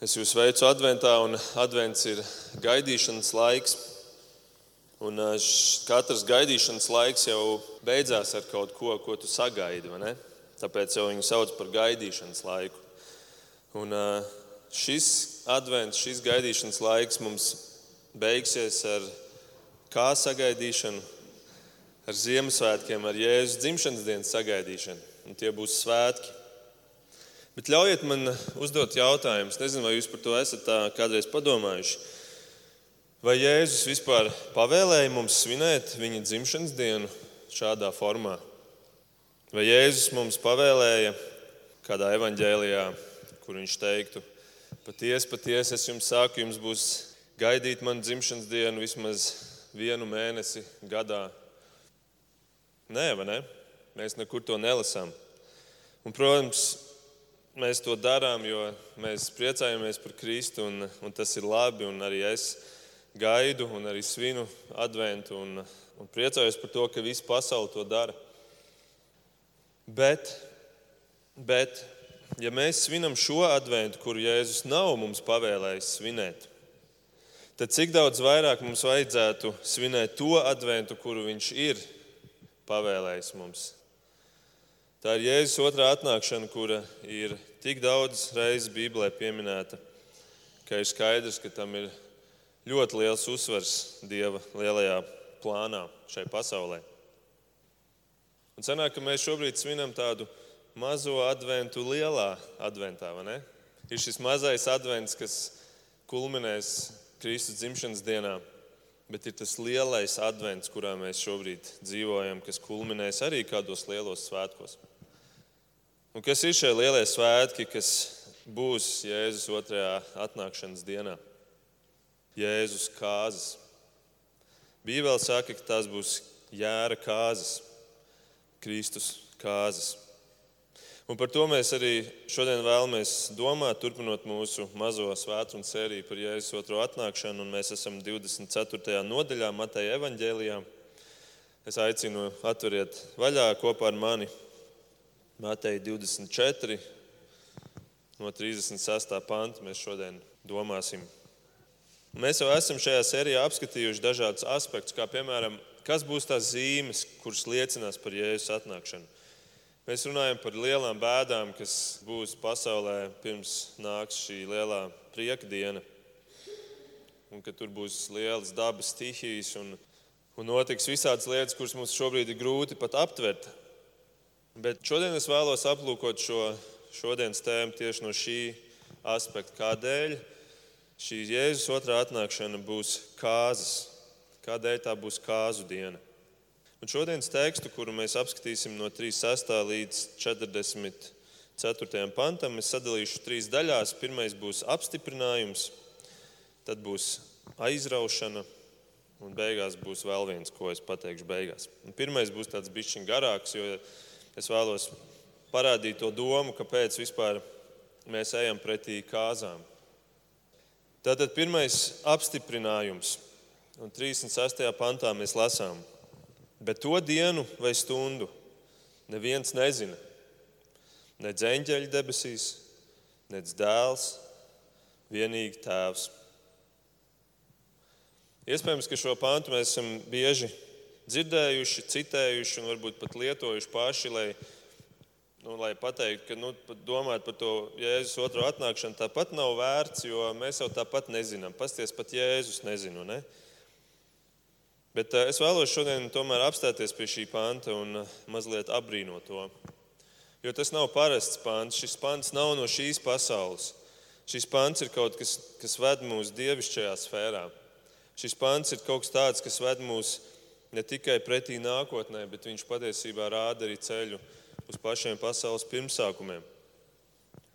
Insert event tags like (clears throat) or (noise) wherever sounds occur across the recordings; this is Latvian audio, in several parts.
Es jūs sveicu adventā, un advents ir gaidīšanas laiks. Un katrs gaidīšanas laiks jau beidzās ar kaut ko, ko tu sagaidi. Tāpēc jau viņu sauc par gaidīšanas laiku. Un šis advents, šis gaidīšanas laiks mums beigsies ar kā sagaidīšanu, ar Ziemassvētkiem, ar Jēzus dzimšanas dienas sagaidīšanu. Un tie būs svētki. Bet ļaujiet man uzdot jautājumu. Es nezinu, vai jūs par to esat kādreiz padomājuši. Vai Jēzus vispār pavēlēja mums svinēt viņa dzimšanas dienu šādā formā? Vai Jēzus mums pavēlēja kādā evanģēlijā, kur viņš teiktu, patiesi, patiesi es jums saku, jums būs gaidīt manu dzimšanas dienu vismaz vienu mēnesi gadā? Nē, vai ne? Mēs nekur to nelasām. Un, protams, mēs to darām, jo mēs priecājamies par Kristu, un, un tas ir labi. Arī es gaidu un arī svinu adventu un, un priecājos par to, ka visa pasaule to dara. Bet, bet ja mēs svinam šo adventu, kuru Jēzus nav mums pavēlējis svinēt, tad cik daudz vairāk mums vajadzētu svinēt to adventu, kuru Viņš ir pavēlējis mums Tā ir Jēzus otrā atnākšana, kura ir tik daudz reizes Bībelē pieminēta, ka ir skaidrs, ka tam ir ļoti liels uzsvars Dieva lielajā plānā šai pasaulē. Un sanāk, ka mēs šobrīd svinam tādu mazo adventu lielā adventā, vai ne? Ir šis mazais advents, kas kulminēs Kristus dzimšanas dienā, bet ir tas lielais advents, kurā mēs šobrīd dzīvojam, kas kulminēs arī kādos lielos svētkos. Un kas ir šie lielie svētki, kas būs Jēzus otrajā atnākšanas dienā? Jēzus kāzas. Bībele saka, ka tās būs jēra kāzas, Kristus kāzas. Un par to mēs arī šodien vēlamies domāt, turpinot mūsu mazo svētdienu sēriju par Jēzus otro atnākšanu. Un mēs esam 24. nodaļā Mateja evaņģēlijā. Es aicinu atveriet vaļā kopā ar mani Mateja 24, no 36. panta mēs šodien domāsim. Mēs jau esam šajā sērijā apskatījuši dažādus aspektus, kā piemēram, kas būs tās zīmes, kuras liecinās par Jēzus atnākšanu. Mēs runājam par lielām bēdām, kas būs pasaulē pirms nāks šī lielā prieka diena. Un ka tur būs lielas dabas stihijas un, un notiks visādas lietas, kuras mums šobrīd ir grūti pat aptvert. Bet šodien es vēlos aplūkot šo šodienas tēmu tieši no šī aspekta. Kādēļ šī Jēzus otrā atnākšana būs kāzas? Kādēļ tā būs kāzu diena? Un šodienas tekstu, kuru mēs apskatīsim no 36. līdz 44. pantam, es sadalīšu trīs daļās. Pirmais būs apstiprinājums, tad būs aizraušana, un beigās būs vēl viens, ko es pateikšu beigās. Un pirmais būs tāds bišķiņ garāks, jo es vēlos parādīt to domu, kāpēc vispār mēs ejam pretī kāzām. Tātad pirmais apstiprinājums, un 36. pantā mēs lasām, bet to dienu vai stundu neviens nezina. Ne dzeņģeļa debesīs, ne dēls, vienīgi tēvs. Iespējams, ka šo pantu mēs esam bieži dzirdējuši, citējuši un varbūt pat lietojuši paši, lai, nu, lai pateiktu, ka nu, domāt par to Jēzus otro atnākšanu tāpat nav vērts, jo mēs jau tāpat nezinām. Pasties pat Jēzus nezinu. Ne? Bet eh, es vēlos šodien tomēr apstāties pie šī panta un eh, mazliet apbrīnot to. Jo tas nav parasts pants. Šis pants nav no šīs pasaules. Šis pants ir kaut kas, kas ved mūs dievišķajā sfērā. Šis pants ir kaut kas tāds, kas ved mūs ne tikai pretī nākotnē, bet viņš patiesībā rāda arī ceļu uz pašiem pasaules pirmsākumiem.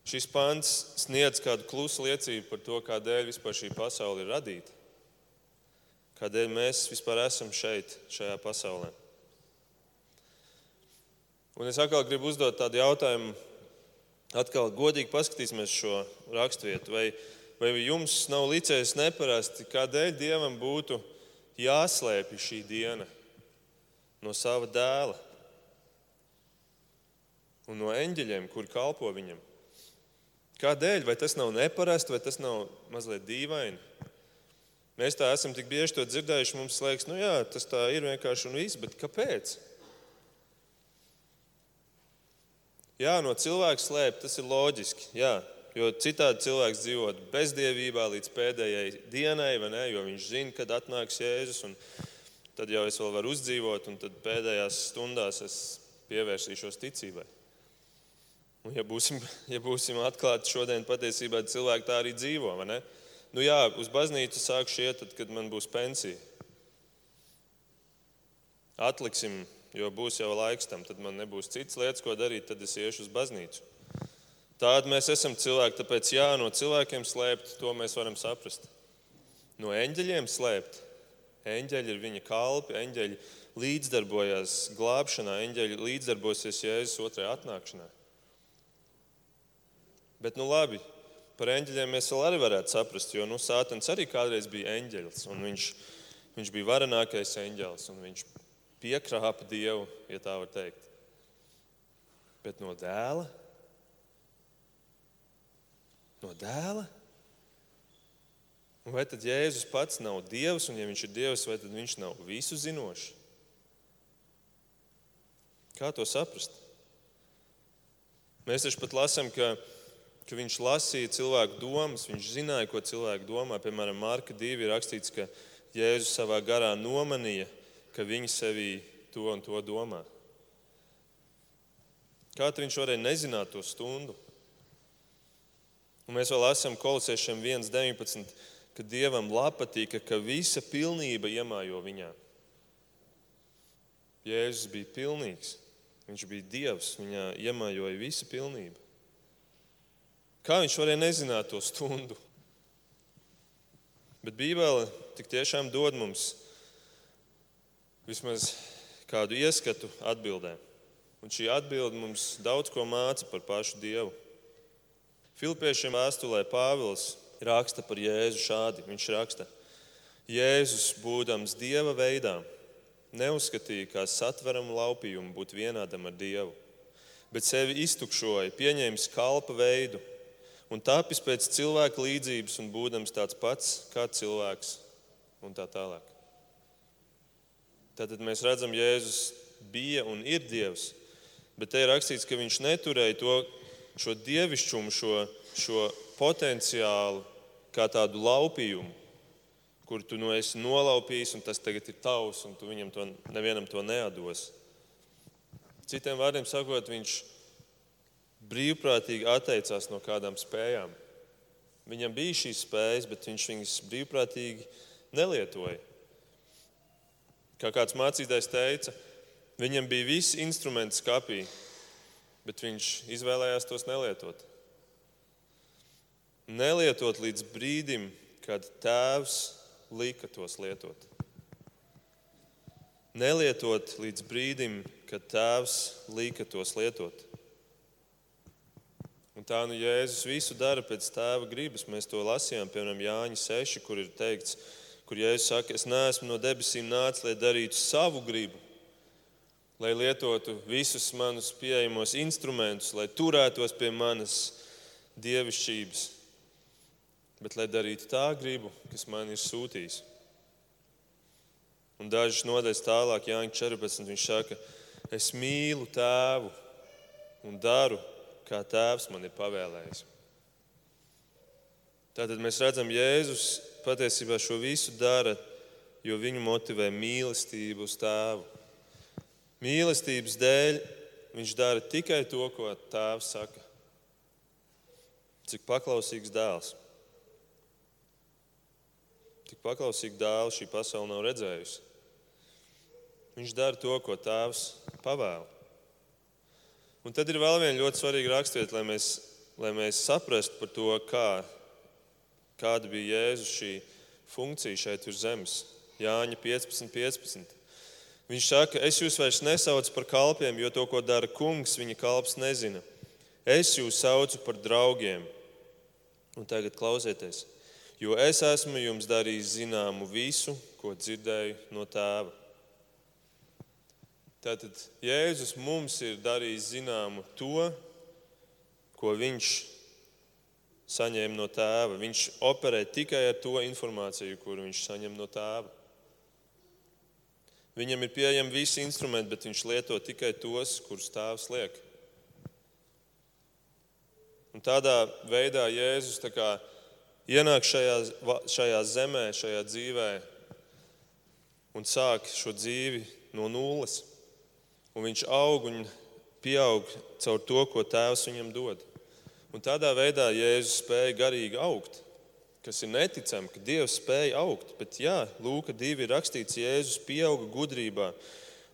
Šis pants sniedz kādu klusu liecību par to, kādēļ vispār šī pasaule ir radīta. Kādēļ mēs vispār esam šeit, šajā pasaulē. Un es atkal gribu uzdot tādu jautājumu, atkal godīgi paskatīsimies šo raksturvietu. Vai, vai jums nav licējis neparasti, kādēļ Dievam būtu jāslēpj šī diena no sava dēla un no eņģeļiem, kur kalpo viņam. Kādēļ? Vai tas nav neparasti, vai tas nav mazliet dīvaini? Mēs tā esam tik bieži to dzirdējuši, mums liekas, nu jā, tas tā ir vienkārši un viss, bet kāpēc? Jā, no cilvēka slēpt, tas ir loģiski. Jā, jo citādi cilvēks dzīvot bezdievībā līdz pēdējai dienai, ne, jo viņš zina, kad atnāks Jēzus. Tad jau es vēl varu uzdzīvot, un tad pēdējās stundās es pievērsīšos ticībai. Un, ja būsim, (laughs) ja būsim atklāti šodien, patiesībā cilvēki tā arī dzīvo. Nu, jā, uz baznīcu sākšu iet, tad, kad man būs pensija. Atliksim, jo būs jau laiks tam, tad man nebūs citas lietas, ko darīt, tad es iešu uz baznīcu. Tādi mēs esam cilvēki, tāpēc jā, no cilvēkiem slēpt, to mēs varam saprast. No eņģeļiem slēpt. Eņģeļi ir viņa kalpi, eņģeļi līdzdarbojās glābšanā, eņģeļi līdzdarbosies Jēzus otrajā atnākšanā. Bet, nu labi, par eņģeļiem mēs vēl arī varētu saprast, jo nu, Sātans arī kādreiz bija eņģelis, viņš, viņš bija varenākais eņģelis, un viņš piekrāpa Dievu, ja tā var teikt. Bet no dēla? No dēla? Vai tad Jēzus pats nav Dievs, un ja viņš ir Dievs, vai tad viņš nav visu zinošs? Kā to saprast? Mēs taču pat lasām, ka ka viņš lasīja cilvēku domas, viņš zināja, ko cilvēki domā. Piemēram, Marka 2 ir rakstīts, ka Jēzus savā garā nomanīja, ka viņi sevī to un to domā. Kā viņš varēja nezināt to stundu? Un mēs vēl esam kolosiešiem 1.19, ka Dievam patika, ka visa pilnība iemājo viņā. Jēzus bija pilnīgs, viņš bija Dievs, viņā iemājoja visa pilnība. Kā viņš varēja nezināt to stundu? Bet Bībele tik tiešām dod mums vismaz kādu ieskatu atbildē. Un šī atbilde mums daudz ko māca par pašu Dievu. Filipiešiem vēstulē Pāvils raksta par Jēzu šādi. Viņš raksta, Jēzus, būdams Dieva veidā, neuzskatīja kā satveramu laupījumu būt vienādam ar Dievu, bet sevi iztukšoja, pieņēma kalpa veidu un tapis pēc cilvēka līdzības un būdams tāds pats kā cilvēks un tā tālāk. Tātad mēs redzam, Jēzus bija un ir Dievs, bet te ir rakstīts, ka viņš neturēja to, šo dievišķumu, šo, šo potenciālu kā tādu laupījumu, kur tu nu esi nolaupījis, un tas tagad ir tavs, un tu viņam to nevienam to neados. Citiem vārdiem sakot, viņš brīvprātīgi atteicās no kādām spējām. Viņam bija šīs spējas, bet viņš viņas brīvprātīgi nelietoja. Kā kāds mācītājs teica, viņam bija visi instrumenti skapī, bet viņš izvēlējās tos nelietot. Nelietot līdz brīdim, kad tēvs lika tos lietot. Nelietot līdz brīdim, kad tēvs lika tos lietot. Un tā nu Jēzus visu dara pēc tēva gribas. Mēs to lasījām, piemēram, Jāņa 6, kur ir teikts, kur Jēzus saka, es neesmu no debesīm nācis, lai darītu savu gribu, lai lietotu visus manus pieejamos instrumentus, lai turētos pie manas dievišķības, bet lai darītu tā gribu, kas man ir sūtījis. Un dažas nodaļas tālāk, Jānis 14. viņš saka, es mīlu tēvu un daru kā tēvs man ir pavēlējis. Tātad mēs redzam, Jēzus patiesībā šo visu dara, jo viņu motivē mīlestība uz tēvu. Mīlestības dēļ viņš dara tikai to, ko tēvs saka. Cik paklausīgs dēls. Tik paklausīgu dēlu šī pasaule nav redzējusi. Viņš dara to, ko tēvs pavēla. Un tad ir vēl viena ļoti svarīga raksturvieta, lai mēs, lai mēs saprastu par to, kā, kāda bija Jēzus šī funkcija šeit uz zemes. Jāņa 15, 15. Viņš saka, es jūs vairs nesaucu par kalpiem, jo to, ko dara kungs, viņa kalps nezina. Es jūs saucu par draugiem. Un tagad klausieties, jo es esmu jums darījis zināmu visu, ko dzirdēju no tēva. Tātad Jēzus mums ir darījis zināmu to, ko viņš saņēma no tēva. Viņš operē tikai ar to informāciju, kuru viņš saņem no tēva. Viņam ir pieejami visi instrumenti, bet viņš lieto tikai tos, kurus tēvs liek. Un tādā veidā Jēzus kā, ienāk šajā, šajā zemē, šajā dzīvē un sāk šo dzīvi no nulles. Un viņš aug un pieaug caur to, ko Tēvs viņam dod. Un tādā veidā Jēzus spēja garīgi augt, kas ir neticami, ka Dievs spēja augt. Bet, jā, Lūka 2 ir rakstīts, Jēzus pieauga gudrībā,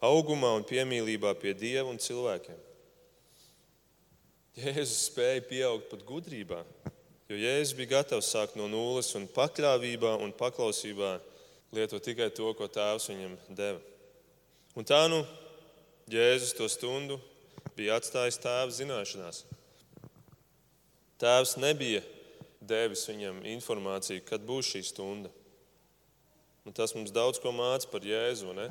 augumā un piemīlībā pie Dieva un cilvēkiem. Jēzus spēja pieaugt pat gudrībā, jo Jēzus bija gatavs sākt no nulles un pakļāvībā un paklausībā lietot tikai to, ko Tēvs viņam deva. Un tā nu Jēzus to stundu bija atstājis tēva zināšanās. Tēvs nebija devis viņam informāciju, kad būs šī stunda. Un tas mums daudz ko māca par Jēzu. Ne?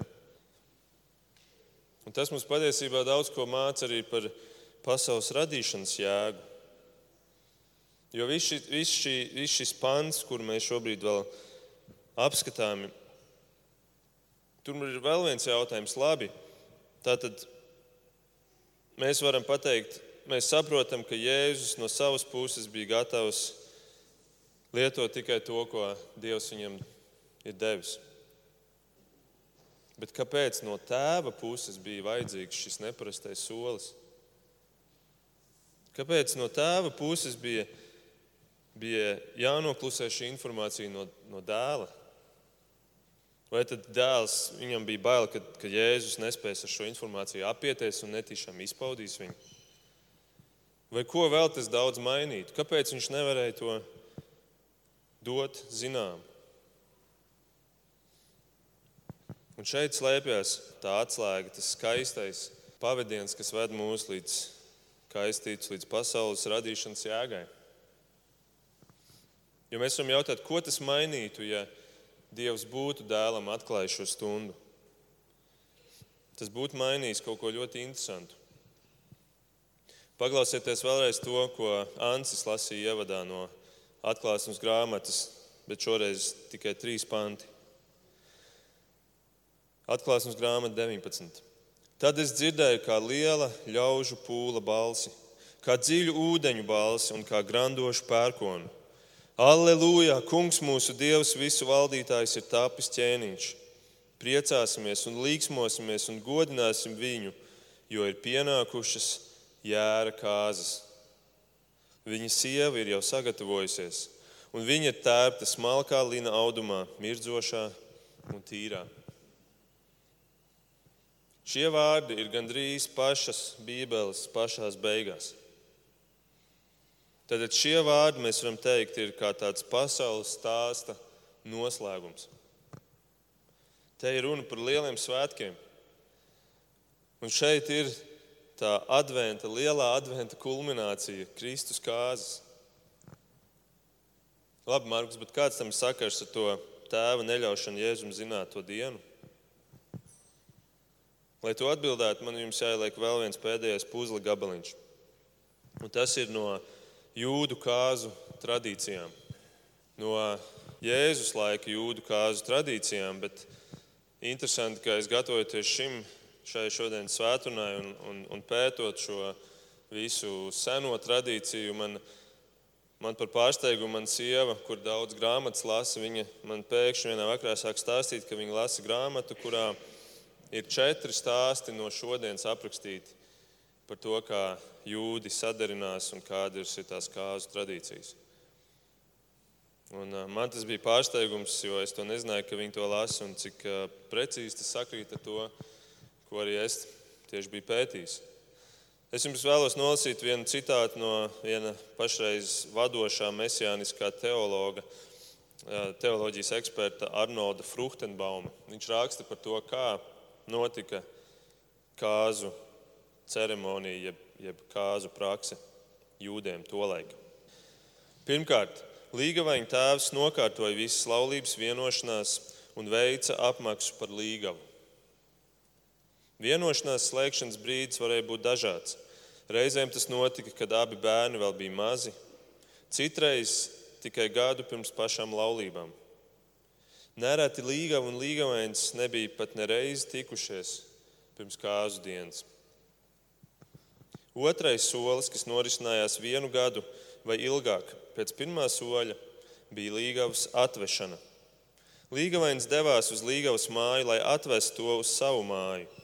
Un tas mums patiesībā daudz ko māca arī par pasaules radīšanas jēgu. Jo viss šī, vis šī, vis šis pants, kur mēs šobrīd vēl apskatām, tur ir vēl viens jautājums. Labi, tātad mēs varam pateikt, mēs saprotam, ka Jēzus no savas puses bija gatavs lietot tikai to, ko Dievs viņam ir devis. Bet kāpēc no tēva puses bija vajadzīgs šis neparastais solis? Kāpēc no tēva puses bija, bija jānoklusē šī informācija no, no dēla? Vai tad dēls viņam bija bail, ka, ka Jēzus nespēs ar šo informāciju apieties un netīšām izpaudīs viņu? Vai ko vēl tas daudz mainītu? Kāpēc viņš nevarēja to dot zinām? Un šeit slēpjas tā atslēga, tas skaistais pavadiens, kas ved mūs līdz kaistīts, līdz pasaules radīšanas jēgai. Jo mēs varam jautāt, ko tas mainītu, ja Dievs būtu dēlam atklājis šo stundu. Tas būtu mainījis kaut ko ļoti interesantu. Paklausieties vēlreiz to, ko Ansis lasīja ievadā no atklāsmes grāmatas, bet šoreiz tikai trīs panti. Atklāsmes grāmata 19. Tad es dzirdēju, kā liela ļaužu pūla balsi, kā dziļu ūdeņu balsi un kā grandošu pērkonu Alleluja! Kungs mūsu Dievs, visu valdītājs ir tapis ķēniņš. Priecāsimies un līksmosimies un godināsim viņu, jo ir pienākušas jēra kāzas. Viņa sieva ir jau sagatavojusies, un viņa ir tērpta smalkā lina audumā, mirdzošā un tīrā. Šie vārdi ir gandrīz pašas Bībeles pašās beigās. Tad šie vārdi, mēs varam teikt, ir kā tāds pasaules stāsta noslēgums. Te ir runa par lieliem svētkiem. Un šeit ir tā adventa, lielā adventa kulminācija, Kristus kāzas. Labi, Markus, bet kāds tam sakars ar to tēva neļaušanu Jēzum zināt to dienu? Lai to atbildētu, man jums jāieliek vēl viens pēdējais puzle gabaliņš. Un tas ir no jūdu kāzu tradīcijām. No Jēzus laika jūdu kāzu tradīcijām, bet interesanti, ka es gatavojoties šim, šai šodienas svētdienai un, un, un pētot šo visu seno tradīciju, man, man par pārsteigumu man sieva, kur daudz grāmatas lasa, viņa man pēkšņi vienā vakarā sāk stāstīt, ka viņa lasa grāmatu, kurā ir četri stāsti no šodienas aprakstīti par to, kā jūdi sadarinās un kādas ir tās kāzu tradīcijas. Un, uh, man tas bija pārsteigums, jo es to nezināju, ka viņi to lasa un cik uh, precīzi tas sakrīt ar to, ko arī es tieši biju pētījis. Es jums vēlos nolasīt vienu citātu no viena pašreiz vadošā mesijāniskā teologa, teoloģijas eksperta Arnolda Fruchtenbauma. Viņš raksta par to, kā notika kāzu ceremonija, jeb, jeb kāzu prakse jūdiem tolaik. Pirmkārt, līgavaņa tēvs nokārtoja visas laulības vienošanās un veica apmaksu par līgavu. Vienošanās slēgšanas brīdis varēja būt dažāds. Reizēm tas notika, kad abi bērni vēl bija mazi. citreiz tikai gadu pirms pašām laulībām. Nereti līgava un līgavains nebija pat nereizi tikušies pirms kāzu dienas. Otrais solis, kas norisinājās vienu gadu vai ilgāk pēc pirmā soļa, bija līgavas atvešana. Līgavains devās uz līgavas māju, lai atvestu to uz savu māju.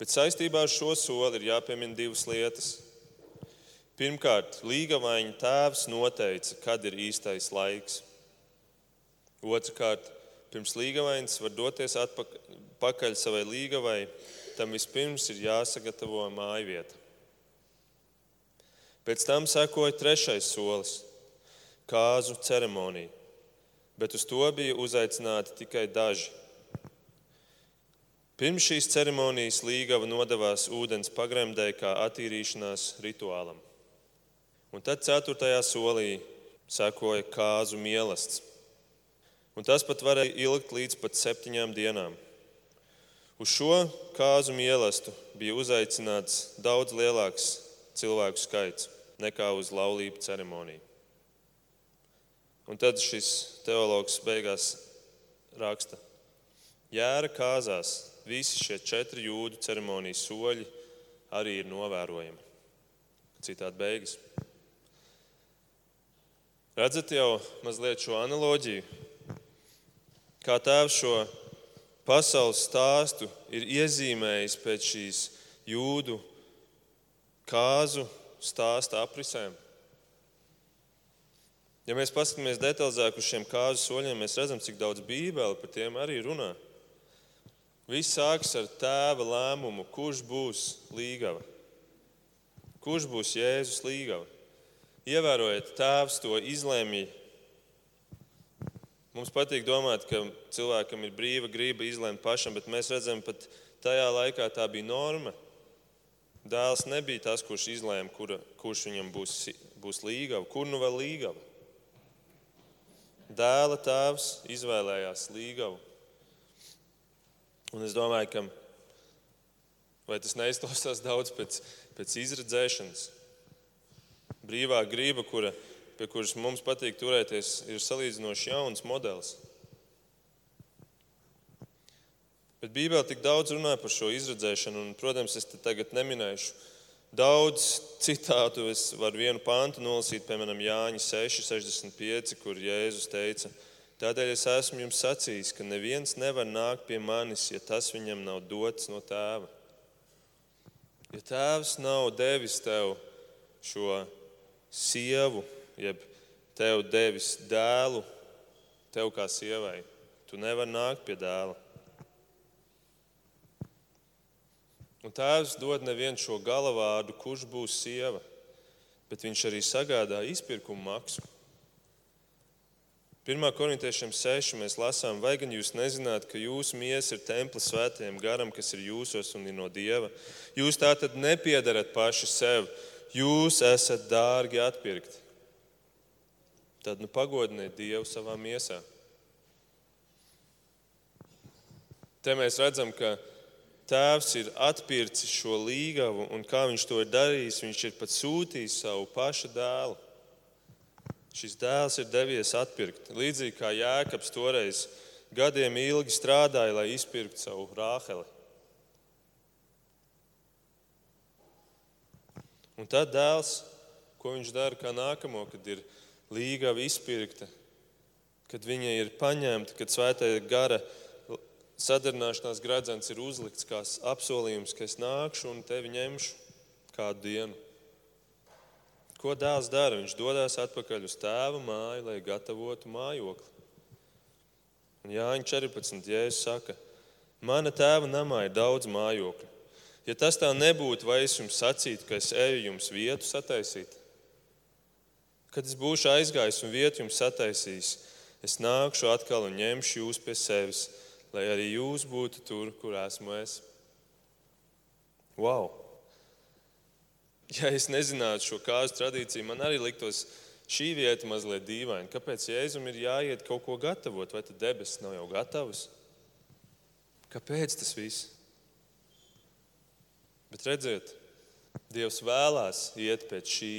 Bet saistībā ar šo soli ir jāpiemina divas lietas. Pirmkārt, līgavaiņa tēvs noteica, kad ir īstais laiks. Otrakārt, pirms līgavains var doties atpakaļ savai līgavai, tam vispirms ir jāsagatavo māju vieta. Pēc tam sekoja trešais solis - kāzu ceremonija, bet uz to bija uzaicināti tikai daži. Pirms šīs ceremonijas līgava nodevās ūdens pagremdē kā attīrīšanās rituālam. Un tad ceturtajā solī sekoja kāzu mīlestības un tas pat varēja ilgt līdz pat septiņām dienām. Uz šo kāzu mīlestību bija uzaicināts daudz lielāks cilvēku skaits nekā uz laulību ceremoniju. Un tad šis teologs beigās raksta, Jēra kāzās visi šie četri jūdu ceremonijas soļi arī ir novērojami. Citādi beigas. Redzat jau mazliet šo analoģiju, kā tēvs šo pasaules stāstu ir iezīmējis pēc šīs jūdu kāzu stāsta aprisēm. Ja mēs paskatāmies detalizāk uz šiem kāzu soļiem, mēs redzam, cik daudz Bībele par tiem arī runā. Viss sākas ar tēva lēmumu, kurš būs līgava. Kurš būs Jēzus līgava? Ievērojiet, tēvs to izlēmīja Mums patīk domāt, ka cilvēkam ir brīva grība izlemt pašam, bet mēs redzam, ka tajā laikā tā bija norma. Dēls nebija tas, kurš izlēma, kura, kurš viņam būs, būs līgava, kur nu vēl līgava. Dēla tēvs izvēlējās līgavu. Un es domāju, ka vai tas neizklausās daudz pēc, pēc izredzēšanas. Brīvā grība, kura pie kuras mums patīk turēties, ir salīdzinoši jauns modelis. Bet Bībelē tik daudz runā par šo izredzēšanu, un, protams, es tagad neminēšu daudz citātu. Es varu vienu pāntu nolasīt, piemēram, Jāņa 6, 65, kur Jēzus teica, Tādēļ es esmu jums sacījis, ka neviens nevar nākt pie manis, ja tas viņam nav dots no tēva. Ja tēvs nav devis tev šo sievu, jeb tev devis dēlu, tev kā sievai. Tu nevari nākt pie dēla. Un tēvs dod nevienu šo galavādu, kurš būs sieva, bet viņš arī sagādā izpirkuma maksu. 1. korintiešiem 6. mēs lasām, vai gan jūs nezināt, ka jūsu miesa ir templis svētajam garam, kas ir jūsos un ir no dieva? Jūs tā tad nepiedarat paši sev, jūs esat dārgi atpirkti tad nu, pagodiniet Dievu savā miesā. Te mēs redzam, ka Tēvs ir atpircis šo līgavu, un kā viņš to ir darījis, viņš ir pat sūtījis savu pašu dēlu. Šis dēls ir devies atpirkt. Līdzīgi kā Jēkabs toreiz gadiem ilgi strādāja, lai izpirktu savu rāheli. Un tad dēls, ko viņš dara kā nākamo, kad ir līgava izpirkta, kad viņa ir paņemta, kad svētajā gara sadarināšanās gradzens ir uzlikts kā apsolījums, ka es nākšu un tevi ņemšu kādu dienu. Ko dēls dara? Viņš dodas atpakaļ uz tēva māju, lai gatavotu mājokli. Un Jāņa 14. Jēzus saka, mana tēva namā ir daudz mājokļu. Ja tas tā nebūtu, vai es jums sacītu, ka es eju jums vietu sataisīt? Kad es būšu aizgājis un vietu jums sataisījis, es nākšu atkal un ņemšu jūs pie sevis, lai arī jūs būtu tur, kur esmu es. Wow! Ja es nezinātu šo kāzu tradīciju, man arī liktos šī vieta mazliet dīvaina. Kāpēc Jēzum ir jāiet kaut ko gatavot, vai tad debesis nav jau gatavas? Kāpēc tas viss? Bet redziet, Dievs vēlās iet pēc šī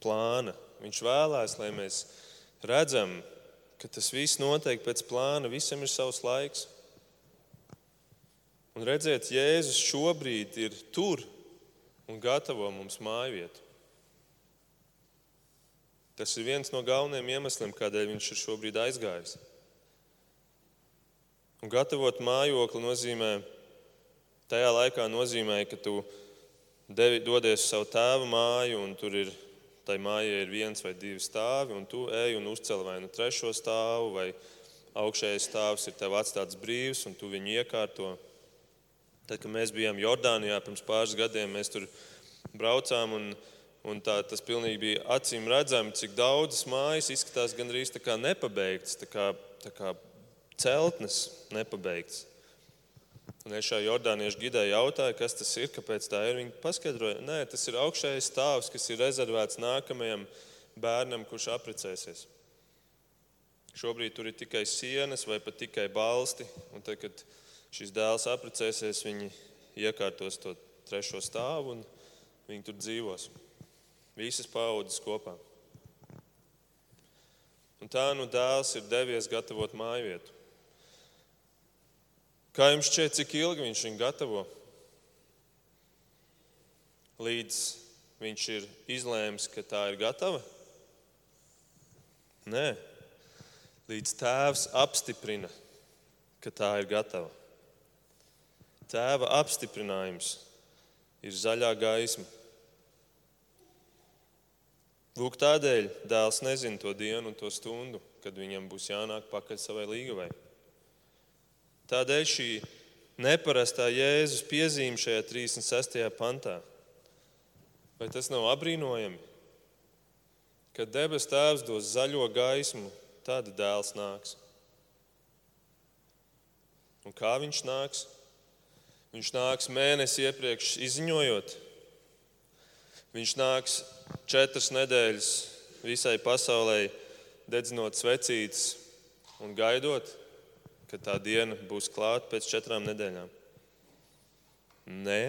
plāna Viņš vēlēs, lai mēs redzam, ka tas viss notiek pēc plāna, visam ir savs laiks. Un redziet, Jēzus šobrīd ir tur un gatavo mums māju vietu. Tas ir viens no galvenajiem iemesliem, kādēļ viņš ir šobrīd aizgājis. Un gatavot mājokli nozīmē, tajā laikā nozīmē, ka tu devi, dodies uz savu tēva māju, un tur ir tai mājai ir viens vai divi stāvi, un tu ej un uzcēl vai nu trešo stāvu, vai augšējais stāvs ir tev atstāts brīvs, un tu viņu iekārto. Tad, kad mēs bijām Jordānijā pirms pāris gadiem, mēs tur braucām, un, un tā, tas pilnīgi bija acīm redzami, cik daudzas mājas izskatās gandrīz tā kā nepabeigtas, tā kā, tā kā celtnes nepabeigtas. Un es šai jordāniešu gidē jautāju, kas tas ir, kāpēc tā ir. Viņi paskaidroja, nē, tas ir augšējais stāvs, kas ir rezervēts nākamajam bērnam, kurš apprecēsies. Šobrīd tur ir tikai sienas vai pat tikai balsti. Un tad, kad šis dēls apprecēsies, viņi iekārtos to trešo stāvu un viņi tur dzīvos. Visas paudzes kopā. Un tā nu dēls ir devies gatavot māju vietu. Kā jums šķiet, cik ilgi viņš viņu gatavo? Līdz viņš ir izlēms, ka tā ir gatava? Nē, līdz tēvs apstiprina, ka tā ir gatava. Tēva apstiprinājums ir zaļā gaisma. Lūk, tādēļ dēls nezina to dienu un to stundu, kad viņam būs jānāk pakaļ savai līgavai. Tādēļ šī neparastā Jēzus piezīme šajā 36. pantā. Vai tas nav apbrīnojami? Kad debes tēvs dos zaļo gaismu, tad dēls nāks. Un kā viņš nāks? Viņš nāks mēnesi iepriekš izziņojot. Viņš nāks četras nedēļas visai pasaulē, dedzinot svecītes un gaidot ka tā diena būs klāta pēc četrām nedēļām? Nē,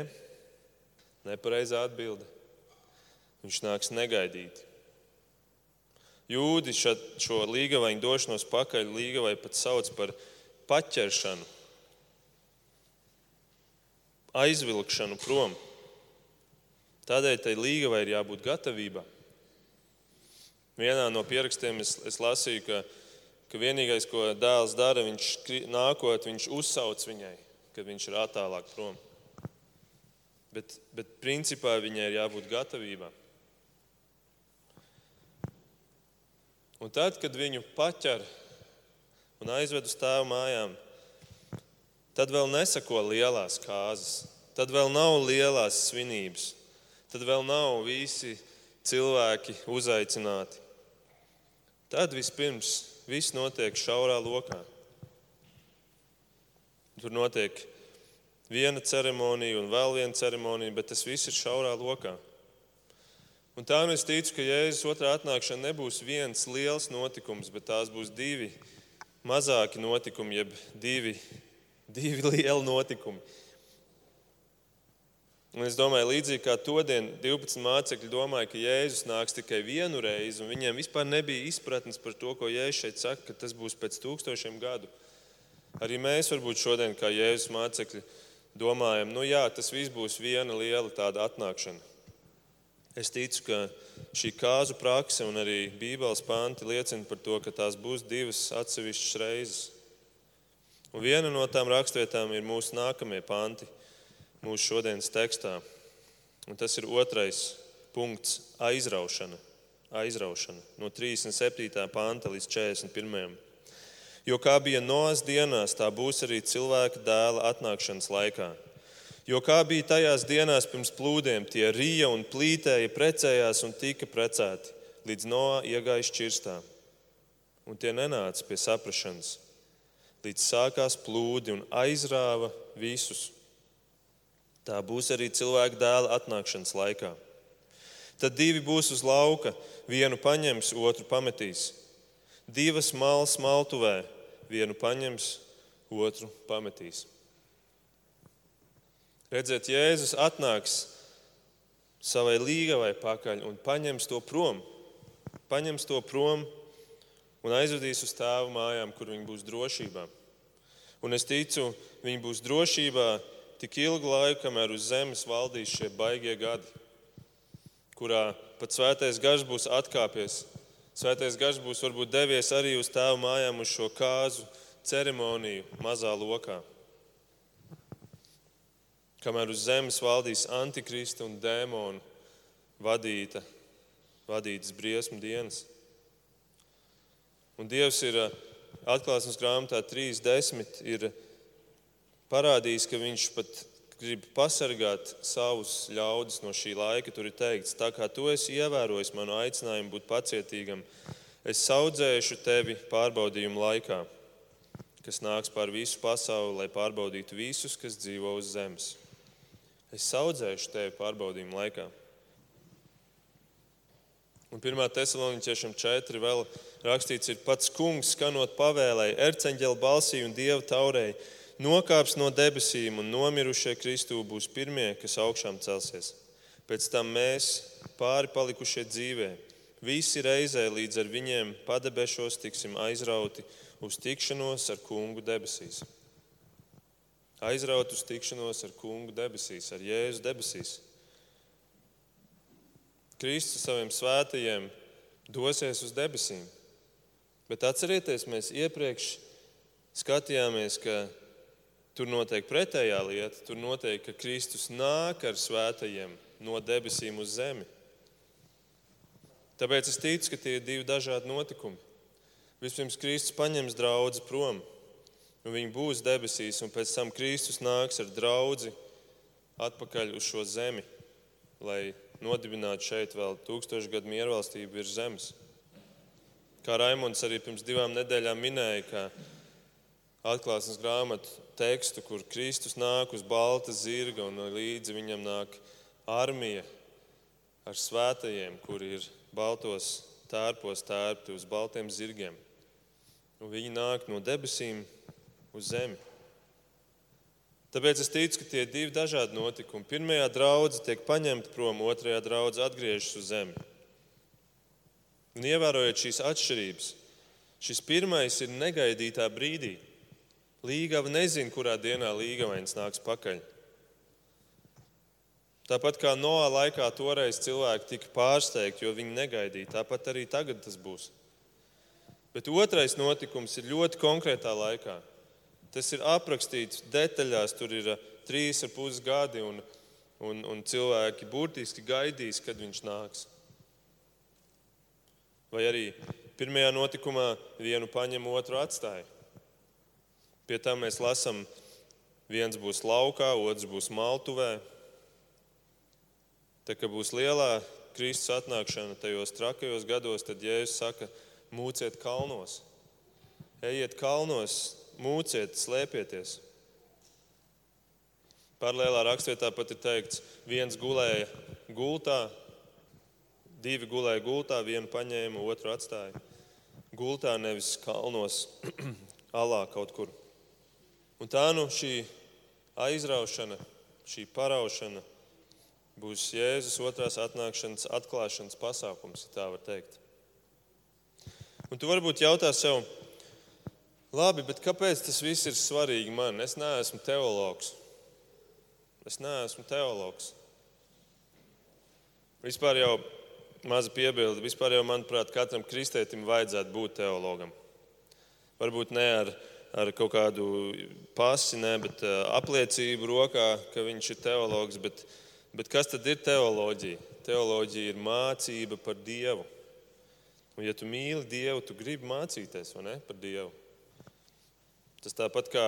nepareizā atbilde. Viņš nāks negaidīti. Jūdi šo, līgavainu došanos pakaļ līgavai pat sauc par paķeršanu, aizvilkšanu prom. Tādēļ tai līgavai ir jābūt gatavībā. Vienā no pierakstiem es, es lasīju, ka ka vienīgais, ko dēls dara, viņš nākot, viņš uzsauc viņai, kad viņš ir attālāk prom. Bet, bet principā viņai ir jābūt gatavībā. Un tad, kad viņu paķer un aizved uz tēva mājām, tad vēl nesako lielās kārtas, tad vēl nav lielās svinības, tad vēl nav visi cilvēki uzaicināti. Tad vispirms viss notiek šaurā lokā. Tur notiek viena ceremonija un vēl viena ceremonija, bet tas viss ir šaurā lokā. Un tā nu es ticu, ka Jēzus otrā atnākšana nebūs viens liels notikums, bet tās būs divi mazāki notikumi, jeb divi, divi (laughs) lieli notikumi. Un es domāju, līdzīgi kā to dienu 12 mācekļi domāja, ka Jēzus nāks tikai vienu reizi, un viņiem vispār nebija izpratnes par to, ko Jēzus šeit saka, ka tas būs pēc tūkstošiem gadu. Arī mēs varbūt šodien, kā Jēzus mācekļi, domājam, nu jā, tas viss būs viena liela tāda atnākšana. Es ticu, ka šī kāzu prakse un arī Bībeles panti liecina par to, ka tās būs divas atsevišķas reizes. Un viena no tām rakstvietām ir mūsu nākamie panti mūsu šodienas tekstā. Un tas ir otrais punkts - aizraušana. aizraušana no 37. panta līdz 41. Jo kā bija Noas dienās, tā būs arī cilvēka dēla atnākšanas laikā. Jo kā bija tajās dienās pirms plūdiem, tie rīja un plītēja, precējās un tika precēti, līdz Noā iegāja šķirstā. Un tie nenāca pie saprašanas, līdz sākās plūdi un aizrāva visus Tā būs arī cilvēka dēla atnākšanas laikā. Tad divi būs uz lauka, vienu paņems, otru pametīs. Divas malas maltuvē, vienu paņems, otru pametīs. Redziet, Jēzus atnāks savai līgavai pakaļ un paņems to prom. paņems to prom un aizvedīs uz tēvu mājām, kur viņi būs drošībā. Un es ticu, viņi būs drošībā tik ilgu laiku, kamēr uz zemes valdīs šie baigie gadi, kurā pat svētais gars būs atkāpies. Svētais gars būs varbūt devies arī uz tēvu mājām uz šo kāzu ceremoniju mazā lokā. Kamēr uz zemes valdīs antikrista un dēmonu vadīta, vadītas briesmu dienas. Un Dievs ir atklāsmes grāmatā 3.10. ir parādījis, ka Viņš pat grib pasargāt savus ļaudis no šī laika. Tur ir teikts, tā kā tu esi ievērojis manu aicinājumu būt pacietīgam, es audzēšu tevi pārbaudījumu laikā, kas nāks pār visu pasauli, lai pārbaudītu visus, kas dzīvo uz zemes. Es audzēšu tevi pārbaudījumu laikā. Un 1. Thessaloniķiešam 4. vēl rakstīts, ir pats kungs, skanot pavēlēji, erceņģeļa balsī un dieva taurēji, nokāps no debesīm un nomirušie Kristū būs pirmie, kas augšām celsies. Pēc tam mēs, pāri palikušie dzīvē, visi reizē līdz ar viņiem padebešos tiksim aizrauti uz tikšanos ar kungu debesīs. Aizraut uz tikšanos ar kungu debesīs, ar Jēzu debesīs. Kristus saviem svētajiem dosies uz debesīm. Bet atcerieties, mēs iepriekš skatījāmies, ka tur notiek pretējā lieta. Tur notiek, ka Kristus nāk ar svētajiem no debesīm uz zemi. Tāpēc es ticu, ka tie ir divi dažādi notikumi. Vispirms Kristus paņems draugu prom, un viņi būs debesīs, un pēc tam Kristus nāks ar draugu atpakaļ uz šo zemi, lai nodibināt šeit vēl tūkstošu gadu miervalstību virs zemes. Kā Raimons arī pirms divām nedēļām minēja, ka atklāsmes grāmatu tekstu, kur Kristus nāk uz balta zirga un līdzi viņam nāk armija ar svētajiem, kuri ir baltos tērpos tērpti uz baltiem zirgiem. Un viņi nāk no debesīm uz zemi. Tāpēc es ticu, ka tie ir divi dažādi notikumi. Pirmajā draudzē tiek paņemta prom, otrajā draudzē atgriežas uz zemi. Un ievērojot šīs atšķirības, šis pirmais ir negaidītā brīdī. Līgava nezina, kurā dienā līgavains nāks pakaļ. Tāpat kā Noā laikā toreiz cilvēki tika pārsteigti, jo viņi negaidīja, tāpat arī tagad tas būs. Bet otrais notikums ir ļoti konkrētā laikā. Tas ir aprakstīts detaļās, tur ir uh, trīs ar pus gadi, un, un, un cilvēki burtiski gaidīs, kad viņš nāks. Vai arī pirmajā notikumā vienu paņem, otru atstāja. Pie tam mēs lasām, viens būs laukā, otrs būs maltuvē. Tā kā būs lielā Kristus atnākšana tajos trakajos gados, tad Jēzus saka, mūciet kalnos, ejiet kalnos, mūciet, slēpieties. Paralēlā rakstvietā pat ir teikts, viens gulēja gultā, divi gulēja gultā, vienu paņēma, otru atstāja. Gultā nevis kalnos, (clears throat) alā kaut kur. Un tā nu šī aizraušana, šī paraušana būs Jēzus otrās atnākšanas atklāšanas pasākums, ja tā var teikt. Un tu varbūt jautā sev, Labi, bet kāpēc tas viss ir svarīgi man? Es neesmu teologs. Es neesmu teologs. Vispār jau maza piebilde. Vispār jau, manuprāt, katram kristētim vajadzētu būt teologam. Varbūt ne ar, ar kaut kādu pasi, ne, bet uh, apliecību rokā, ka viņš ir teologs. Bet, bet kas tad ir teoloģija? Teoloģija ir mācība par Dievu. Un, ja tu mīli Dievu, tu gribi mācīties ne, par Dievu. Tas tāpat kā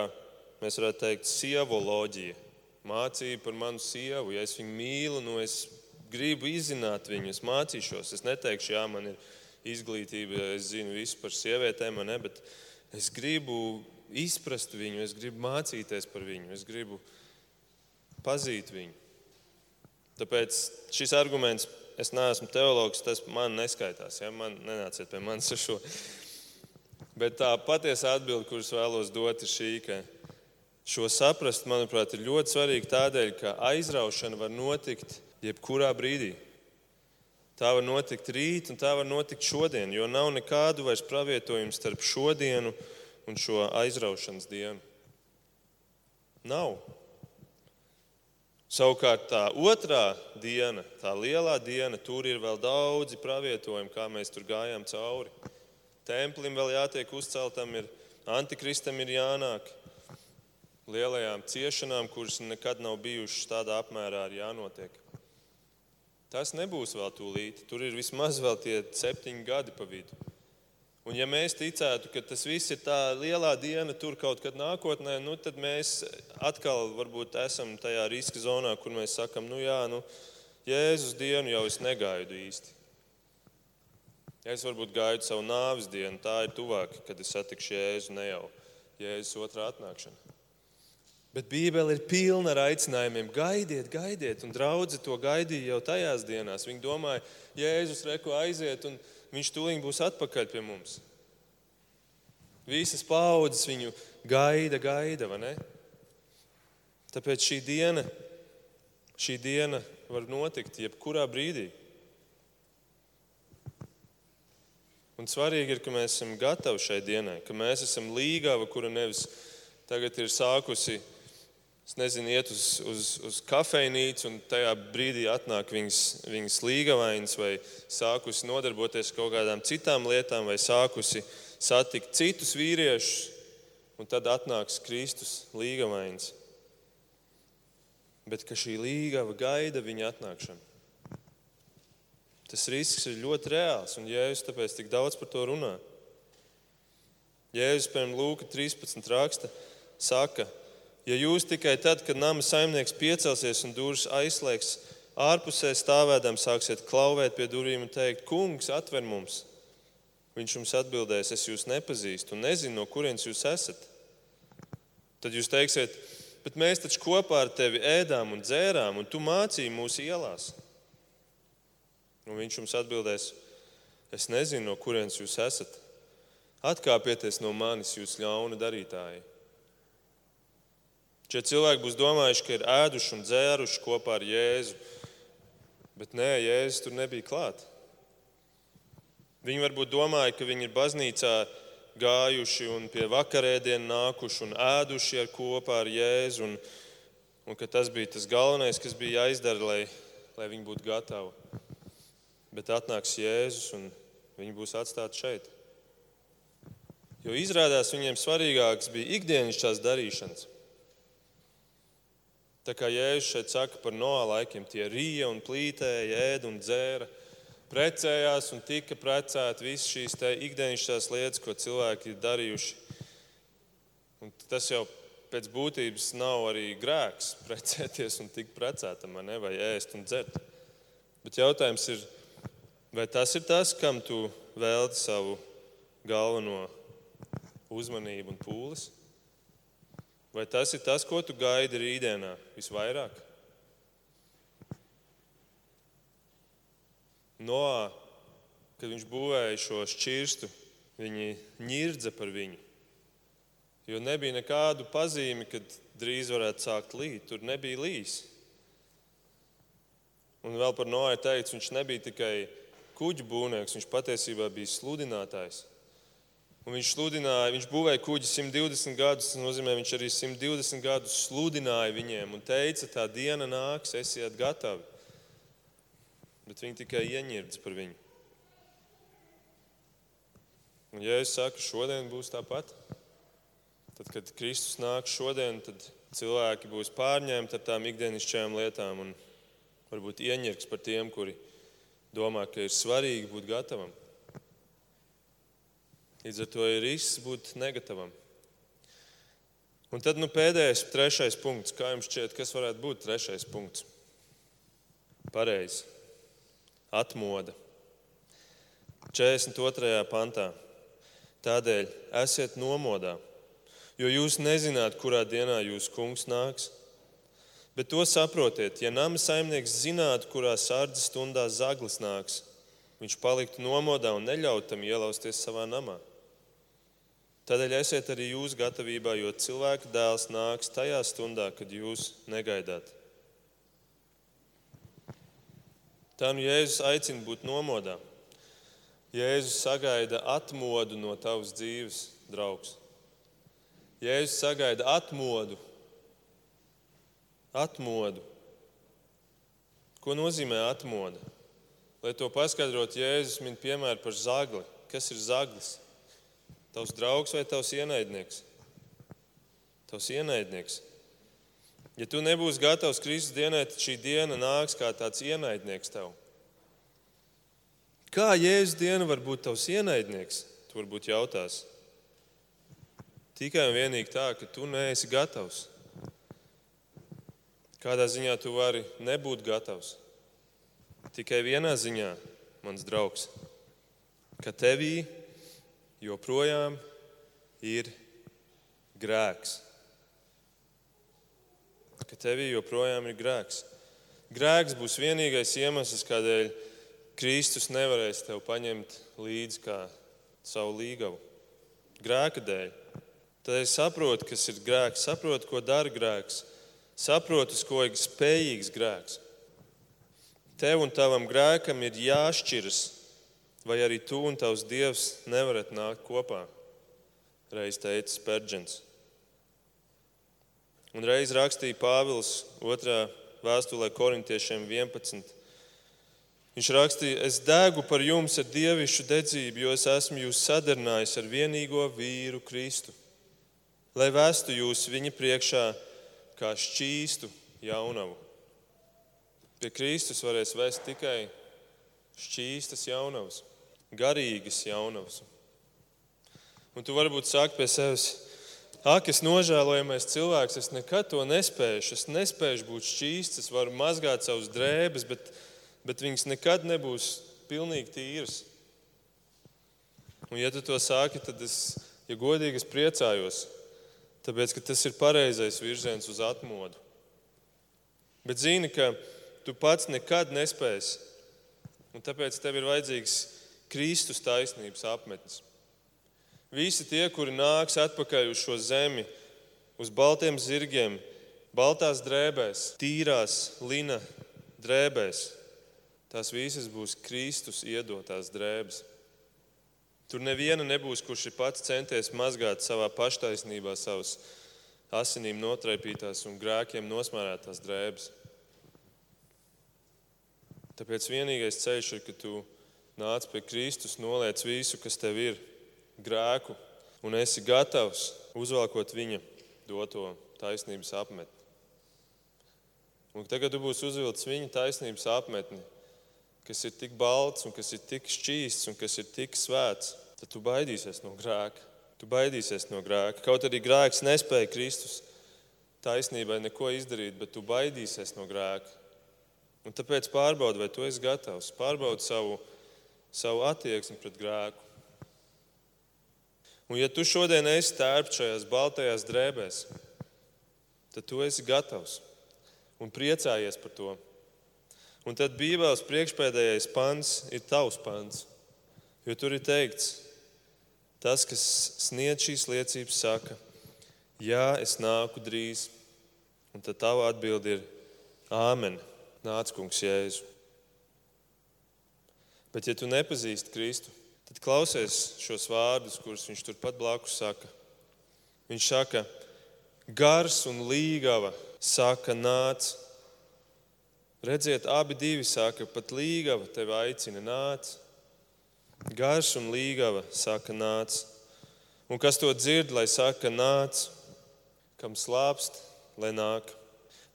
mēs varētu teikt, sievoloģija. Mācība par manu sievu. Ja es viņu mīlu, nu es gribu izzināt viņu, es mācīšos. Es neteikšu, jā, man ir izglītība, es zinu visu par sievietēm, ne, bet es gribu izprast viņu, es gribu mācīties par viņu, es gribu pazīt viņu. Tāpēc šis arguments, es neesmu teologs, tas man neskaitās. Ja? Man nenāciet pie manis ar šo. Bet tā patiesa atbilde, kuras vēlos dot, ir šī, ka šo saprast, manuprāt, ir ļoti svarīgi tādēļ, ka aizraušana var notikt jebkurā brīdī. Tā var notikt rīt, un tā var notikt šodien, jo nav nekādu vairs pravietojumu starp šodienu un šo aizraušanas dienu. Nav. Savukārt tā otrā diena, tā lielā diena, tur ir vēl daudzi pravietojumi, kā mēs tur gājām cauri. Templim vēl jātiek uzceltam, ir antikristam ir jānāk. Lielajām ciešanām, kuras nekad nav bijušas tādā apmērā, ir jānotiek. Tas nebūs vēl tūlīt. Tur ir vismaz vēl tie septiņi gadi pa vidu. Un ja mēs ticētu, ka tas viss ir tā lielā diena tur kaut kad nākotnē, nu, tad mēs atkal varbūt esam tajā riska zonā, kur mēs sakam, nu jā, nu, Jēzus dienu jau es negaidu īsti. Es varbūt gaidu savu nāves dienu, tā ir tuvāk, kad es satikšu Jēzu, ne jau Jēzus otrā atnākšana. Bet Bībele ir pilna ar aicinājumiem. Gaidiet, gaidiet, un draugi to gaidīja jau tajās dienās. Viņi domāja, Jēzus reko aiziet, un viņš tūlīt būs atpakaļ pie mums. Visas paudzes viņu gaida, gaida, vai ne? Tāpēc šī diena, šī diena var notikt jebkurā brīdī. Un svarīgi ir, ka mēs esam gatavi šai dienai, ka mēs esam līgava, kura nevis tagad ir sākusi Es nezinu, iet uz, uz, uz kafejnīcu, un tajā brīdī atnāk viņas, viņas līgavainas, vai sākusi nodarboties ar kaut kādām citām lietām, vai sākusi satikt citus vīriešus, un tad atnāks Kristus līgavainas. Bet ka šī līgava gaida viņa atnākšanu. Tas risks ir ļoti reāls, un Jēzus tāpēc tik daudz par to runā. Jēzus, piemēram, Lūka 13. raksta, saka, ka Ja jūs tikai tad, kad nama saimnieks piecelsies un durvis aizslēgs, ārpusē stāvēdam sāksiet klauvēt pie durvīm un teikt, Kungs, atver mums, viņš jums atbildēs, es jūs nepazīstu un nezinu, no kurienes jūs esat. Tad jūs teiksiet, bet mēs taču kopā ar tevi ēdām un dzērām, un tu mācīji mūsu ielās. Un viņš jums atbildēs, es nezinu, no kurienes jūs esat. Atkāpieties no manis, jūs ļauna darītāji. Šie cilvēki būs domājuši, ka ir ēduši un dzēruši kopā ar Jēzu. Bet nē, Jēzus tur nebija klāt. Viņi varbūt domāja, ka viņi ir baznīcā gājuši un pie vakarēdienu nākuši un ēduši ar kopā ar Jēzu. Un, un ka tas bija tas galvenais, kas bija jāizdara, lai, lai viņi būtu gatavi. Bet atnāks Jēzus un viņi būs atstāti šeit. Jo izrādās viņiem svarīgāks bija ikdienas darīšanas. Tā kā Jēzus šeit saka par noā laikiem, tie rīja un plītēja, ēda un dzēra, precējās un tika precēti visas šīs ikdienišķās lietas, ko cilvēki ir darījuši. Un tas jau pēc būtības nav arī grēks (laughs) precēties un tikt precētam, ne, vai ēst un dzert. Bet jautājums ir, vai tas ir tas, kam tu velti savu galveno uzmanību un pūles? Vai tas ir tas, ko tu gaidi rītdienā visvairāk? Noā, kad viņš būvēja šo šķirstu, viņi ņirdza par viņu. Jo nebija nekādu pazīmi, kad drīz varētu sākt līt. Tur nebija līs. Un vēl par Noā teikts, viņš nebija tikai kuģu būvnieks, viņš patiesībā bija sludinātājs. Un viņš sludināja, viņš būvēja kuģi 120 gadus. Tas nozīmē, viņš arī 120 gadus sludināja viņiem un teica, tā diena nāks, esiet gatavi. Bet viņi tikai ieņirdas par viņu. Un, ja es saku, šodien būs tāpat, tad, kad Kristus nāk šodien, tad cilvēki būs pārņemti ar tām ikdienišķajām lietām un varbūt ieņirgs par tiem, kuri domā, ka ir svarīgi būt gatavam. Līdz ar to ir risks būt negatavam. Un tad nu, pēdējais, trešais punkts. Kā jums šķiet, kas varētu būt trešais punkts? Pareizi. Atmoda. 42. pantā. Tādēļ esiet nomodā, jo jūs nezināt, kurā dienā jūsu kungs nāks. Bet to saprotiet, ja nama saimnieks zinātu, kurā sārdzes stundā zaglis nāks, viņš paliktu nomodā un neļautu tam ielausties savā namā. Tādēļ esiet arī jūs gatavībā, jo cilvēka dēls nāks tajā stundā, kad jūs negaidāt. Tā nu Jēzus aicina būt nomodā. Jēzus sagaida atmodu no tavas dzīves, draugs. Jēzus sagaida atmodu. Atmodu. Ko nozīmē atmoda? Lai to paskaidrotu, Jēzus min piemēru par zagli. Kas ir zaglis? Tavs draugs vai tavs ienaidnieks? Tavs ienaidnieks. Ja tu nebūsi gatavs Kristus dienai, tad šī diena nāks kā tāds ienaidnieks tev. Kā Jēzus diena var būt tavs ienaidnieks? Tu varbūt jautās. Tikai un vienīgi tā, ka tu neesi gatavs. Kādā ziņā tu vari nebūt gatavs? Tikai vienā ziņā, mans draugs, ka tevī joprojām ir grēks ka tevī joprojām ir grēks. Grēks būs vienīgais iemesls, kādēļ Kristus nevarēs tev paņemt līdzi kā savu līgavu. Grēka dēļ. Tad es saprotu, kas ir grēks, saprotu, ko dara grēks, saprotu, uz ko ir spējīgs grēks. Tev un tavam grēkam ir jāšķiras, vai arī tu un tavs dievs nevarat nākt kopā, reiz teica Spērģents. Un reiz rakstīja Pāvils 2. vēstulē korintiešiem 11. Viņš rakstīja, es degu par jums ar dievišķu dedzību, jo es esmu jūs sadarnājis ar vienīgo vīru Kristu, lai vestu jūs viņa priekšā kā šķīstu jaunavu. Pie Kristus varēs vest tikai šķīstas jaunavas, garīgas jaunavas. Un tu varbūt sāki pie sevis, Ak, es nožēlojamais cilvēks, es nekad to nespēju. Es nespēju būt šķīsts, es varu mazgāt savus drēbes, bet, bet viņas nekad nebūs pilnīgi tīras. Un, ja tu to sāki, tad es, ja godīgi, es priecājos, tāpēc ka tas ir pareizais virziens uz atmodu. Bet zini, ka tu pats nekad nespēsi, un tāpēc tev ir vajadzīgs Kristus taisnības apmetnis. Visi tie, kuri nāks atpakaļ uz šo zemi, uz baltiem zirgiem, baltās drēbēs, tīrās lina drēbēs, tās visas būs Kristus iedotās drēbes. Tur neviena nebūs, kurš ir pats centies mazgāt savā paštaisnībā savas asinīm notraipītās un grēkiem nosmērētās drēbes. Tāpēc vienīgais ceļš ir, ka tu nāc pie Kristus, noliec visu, kas tev ir grēku un esi gatavs uzvalkot viņa doto taisnības apmetni. Un tagad tu būsi uzvilcis viņa taisnības apmetni, kas ir tik balts, un kas ir tik šķīsts un kas ir tik svēts, tad tu baidīsies no grēka. Tu baidīsies no grēka. Kaut arī grēks nespēja Kristus taisnībai neko izdarīt, bet tu baidīsies no grēka. Un tāpēc pārbaudi, vai tu esi gatavs. Pārbaudi savu, savu attieksmi pret grēku. Un, ja tu šodien esi tērpts šajās baltajās drēbēs, tad tu esi gatavs un priecājies par to. Un tad Bībeles priekšpēdējais pants ir tavs pants. Jo tur ir teikts, tas, kas sniedz šīs liecības, saka, Jā, es nāku drīz. Un tad tava atbilde ir Āmen, nāc, kungs, Jēzu. Bet, ja tu nepazīsti Kristu, tad klausies šos vārdus, kurus viņš turpat blakus saka. Viņš saka, gars un līgava saka, nāc. Redziet, abi divi saka, pat līgava tevi aicina, nāc. Gars un līgava saka, nāc. Un kas to dzird, lai saka, nāc, kam slāpst, lai nāk,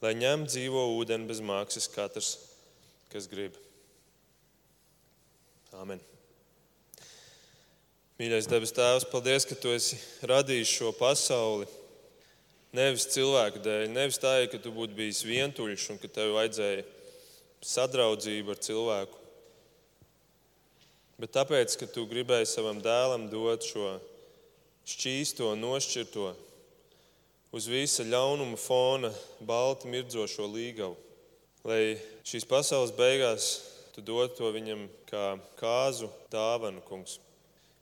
lai ņem dzīvo ūdeni bez maksas katrs, kas grib. Āmen. Mīļais debes Tēvs, paldies, ka Tu esi radījis šo pasauli. Nevis cilvēku dēļ, nevis tā, ka Tu būtu bijis vientuļš un ka Tev vajadzēja sadraudzību ar cilvēku. Bet tāpēc, ka Tu gribēji savam dēlam dot šo šķīsto, nošķirto, uz visa ļaunuma fona, balti mirdzošo līgavu. Lai šīs pasaules beigās Tu dod to viņam kā kāzu dāvanu, kungs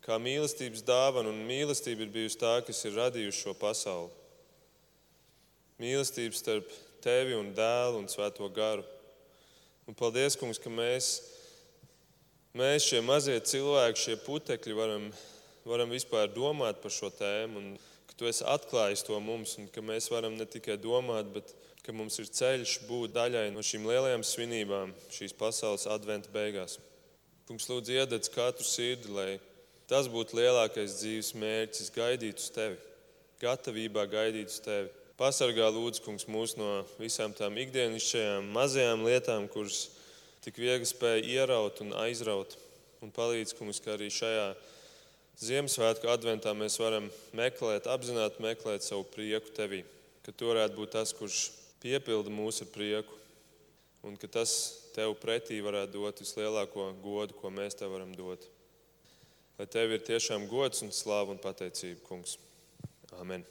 kā mīlestības dāvana, un mīlestība ir bijusi tā, kas ir radījusi šo pasauli. Mīlestība starp tevi un dēlu un svēto garu. Un paldies, kungs, ka mēs, mēs šie mazie cilvēki, šie putekļi, varam, varam vispār domāt par šo tēmu. Un ka tu esi atklājis to mums, un ka mēs varam ne tikai domāt, bet ka mums ir ceļš būt daļai no šīm lielajām svinībām, šīs pasaules adventa beigās. Kungs, lūdzu, iededz katru sirdi, lai tas būtu lielākais dzīves mērķis, gaidīt uz tevi, gatavībā gaidīt uz tevi. Pasargā lūdzu, kungs, mūs no visām tām ikdienišķajām mazajām lietām, kuras tik viegli spēja ieraut un aizraut. Un palīdz, kungs, ka arī šajā Ziemassvētku adventā mēs varam meklēt, apzināti meklēt savu prieku tevī. Ka tu varētu būt tas, kurš piepilda mūs ar prieku, un ka tas tev pretī varētu dot vislielāko godu, ko mēs tev varam dot. Lai tev ir tiešām gods un slāva un pateicība, Kungs. Amen.